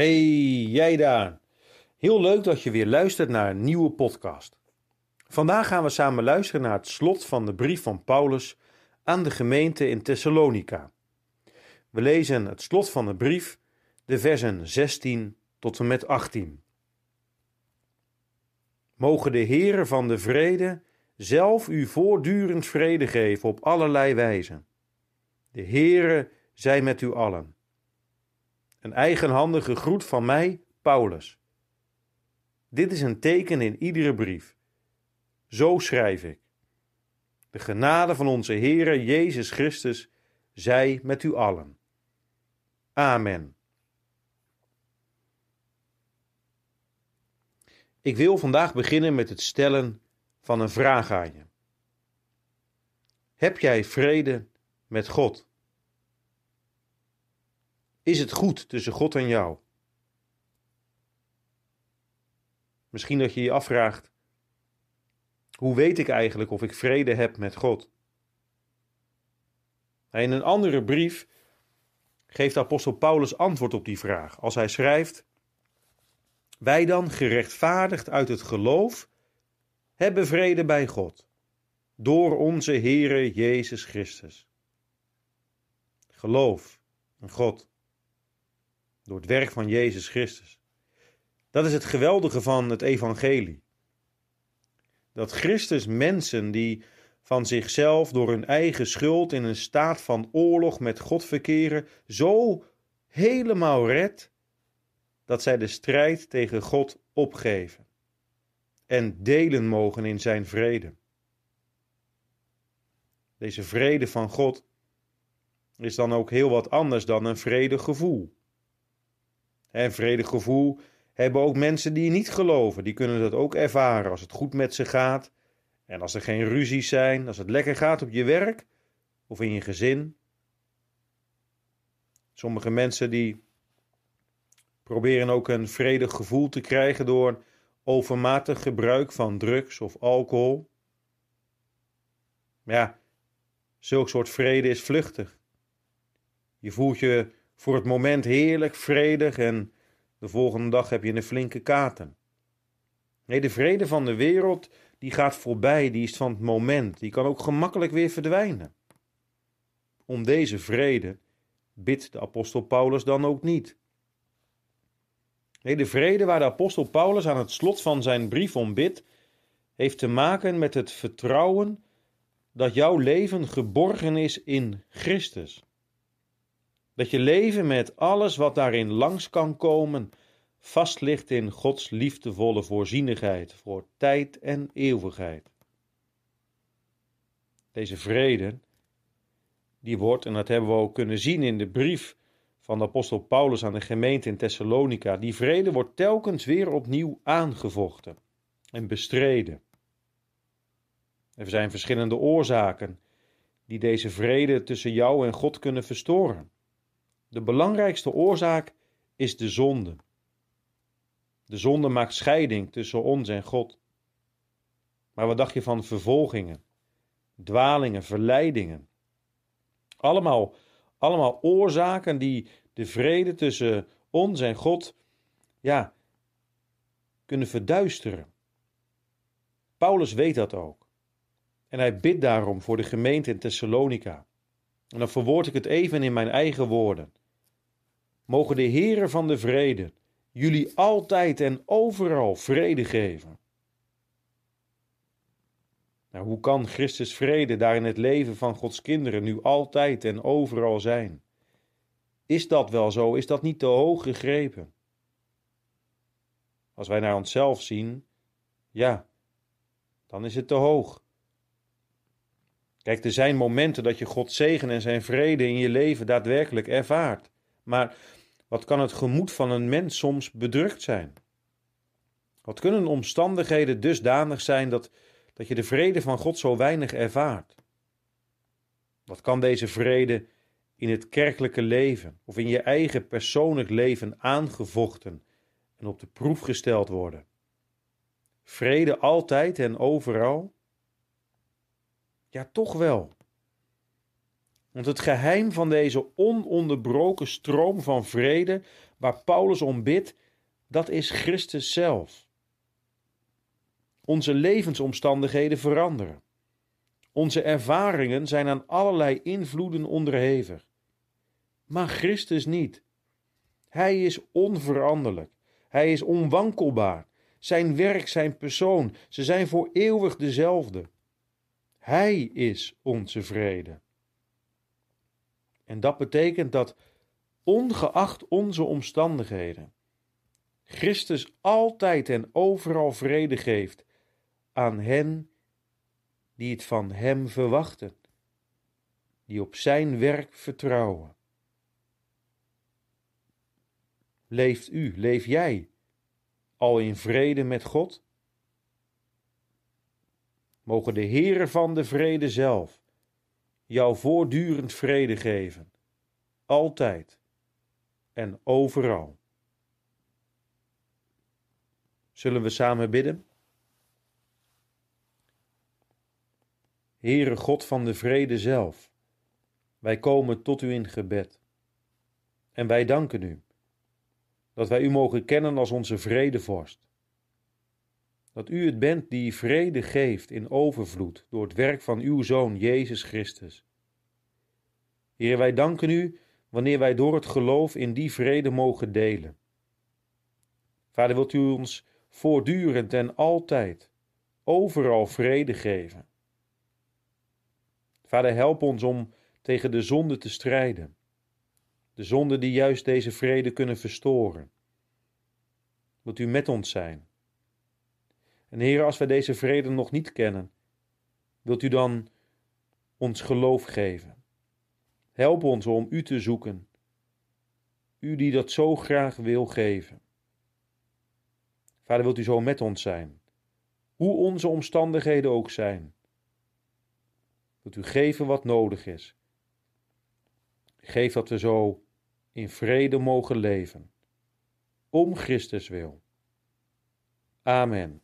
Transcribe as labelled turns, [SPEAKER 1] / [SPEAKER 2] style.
[SPEAKER 1] Hey, jij daar. Heel leuk dat je weer luistert naar een nieuwe podcast. Vandaag gaan we samen luisteren naar het slot van de brief van Paulus aan de gemeente in Thessalonica. We lezen het slot van de brief, de versen 16 tot en met 18. Mogen de Heere van de vrede zelf u voortdurend vrede geven op allerlei wijzen. De Heere zij met u allen. Een eigenhandige groet van mij, Paulus. Dit is een teken in iedere brief. Zo schrijf ik. De genade van onze Heere Jezus Christus zij met u allen. Amen. Ik wil vandaag beginnen met het stellen van een vraag aan je. Heb jij vrede met God? Is het goed tussen God en jou? Misschien dat je je afvraagt: hoe weet ik eigenlijk of ik vrede heb met God? In een andere brief geeft apostel Paulus antwoord op die vraag als hij schrijft: Wij dan, gerechtvaardigd uit het geloof, hebben vrede bij God, door onze Heere Jezus Christus. Geloof in God door het werk van Jezus Christus. Dat is het geweldige van het evangelie. Dat Christus mensen die van zichzelf door hun eigen schuld in een staat van oorlog met God verkeren, zo helemaal redt dat zij de strijd tegen God opgeven en delen mogen in zijn vrede. Deze vrede van God is dan ook heel wat anders dan een vredegevoel. En vredig gevoel hebben ook mensen die niet geloven. Die kunnen dat ook ervaren als het goed met ze gaat. En als er geen ruzies zijn, als het lekker gaat op je werk of in je gezin. Sommige mensen die proberen ook een vredig gevoel te krijgen door overmatig gebruik van drugs of alcohol. Maar ja, zulk soort vrede is vluchtig. Je voelt je voor het moment heerlijk, vredig en de volgende dag heb je een flinke katen. Nee, de vrede van de wereld, die gaat voorbij, die is van het moment, die kan ook gemakkelijk weer verdwijnen. Om deze vrede bidt de apostel Paulus dan ook niet. Nee, de vrede waar de apostel Paulus aan het slot van zijn brief om bidt, heeft te maken met het vertrouwen dat jouw leven geborgen is in Christus. Dat je leven met alles wat daarin langs kan komen, vast ligt in Gods liefdevolle voorzienigheid voor tijd en eeuwigheid. Deze vrede, die wordt, en dat hebben we ook kunnen zien in de brief van de apostel Paulus aan de gemeente in Thessalonica, die vrede wordt telkens weer opnieuw aangevochten en bestreden. Er zijn verschillende oorzaken die deze vrede tussen jou en God kunnen verstoren. De belangrijkste oorzaak is de zonde. De zonde maakt scheiding tussen ons en God. Maar wat dacht je van vervolgingen, dwalingen, verleidingen? Allemaal, allemaal oorzaken die de vrede tussen ons en God, ja, kunnen verduisteren. Paulus weet dat ook. En hij bidt daarom voor de gemeente in Thessalonica. En dan verwoord ik het even in mijn eigen woorden. Mogen de Heere van de vrede jullie altijd en overal vrede geven. Nou, hoe kan Christus vrede daar in het leven van Gods kinderen nu altijd en overal zijn? Is dat wel zo? Is dat niet te hoog gegrepen? Als wij naar onszelf zien, ja, dan is het te hoog. Kijk, er zijn momenten dat je Gods zegen en zijn vrede in je leven daadwerkelijk ervaart. Maar wat kan het gemoed van een mens soms bedrukt zijn? Wat kunnen omstandigheden dusdanig zijn dat, dat je de vrede van God zo weinig ervaart? Wat kan deze vrede in het kerkelijke leven of in je eigen persoonlijk leven aangevochten en op de proef gesteld worden? Vrede altijd en overal? Ja, toch wel. Want het geheim van deze ononderbroken stroom van vrede waar Paulus om bidt, dat is Christus zelf. Onze levensomstandigheden veranderen. Onze ervaringen zijn aan allerlei invloeden onderhevig. Maar Christus niet. Hij is onveranderlijk. Hij is onwankelbaar. Zijn werk, zijn persoon, ze zijn voor eeuwig dezelfde. Hij is onze vrede. En dat betekent dat, ongeacht onze omstandigheden, Christus altijd en overal vrede geeft aan hen die het van Hem verwachten, die op Zijn werk vertrouwen. Leeft u, leef jij al in vrede met God? Mogen de Heere van de vrede zelf jou voortdurend vrede geven, altijd en overal. Zullen we samen bidden? Heere God van de vrede zelf, wij komen tot u in gebed. En wij danken u dat wij u mogen kennen als onze vredevorst. Dat u het bent die vrede geeft in overvloed door het werk van uw Zoon Jezus Christus. Heer, wij danken u wanneer wij door het geloof in die vrede mogen delen. Vader, wilt u ons voortdurend en altijd, overal vrede geven. Vader, help ons om tegen de zonde te strijden. De zonden die juist deze vrede kunnen verstoren. Wilt u met ons zijn? En Heer, als wij deze vrede nog niet kennen, wilt u dan ons geloof geven? Help ons om u te zoeken. U die dat zo graag wil geven. Vader, wilt u zo met ons zijn? Hoe onze omstandigheden ook zijn. Wilt u geven wat nodig is? Geef dat we zo in vrede mogen leven. Om Christus wil. Amen.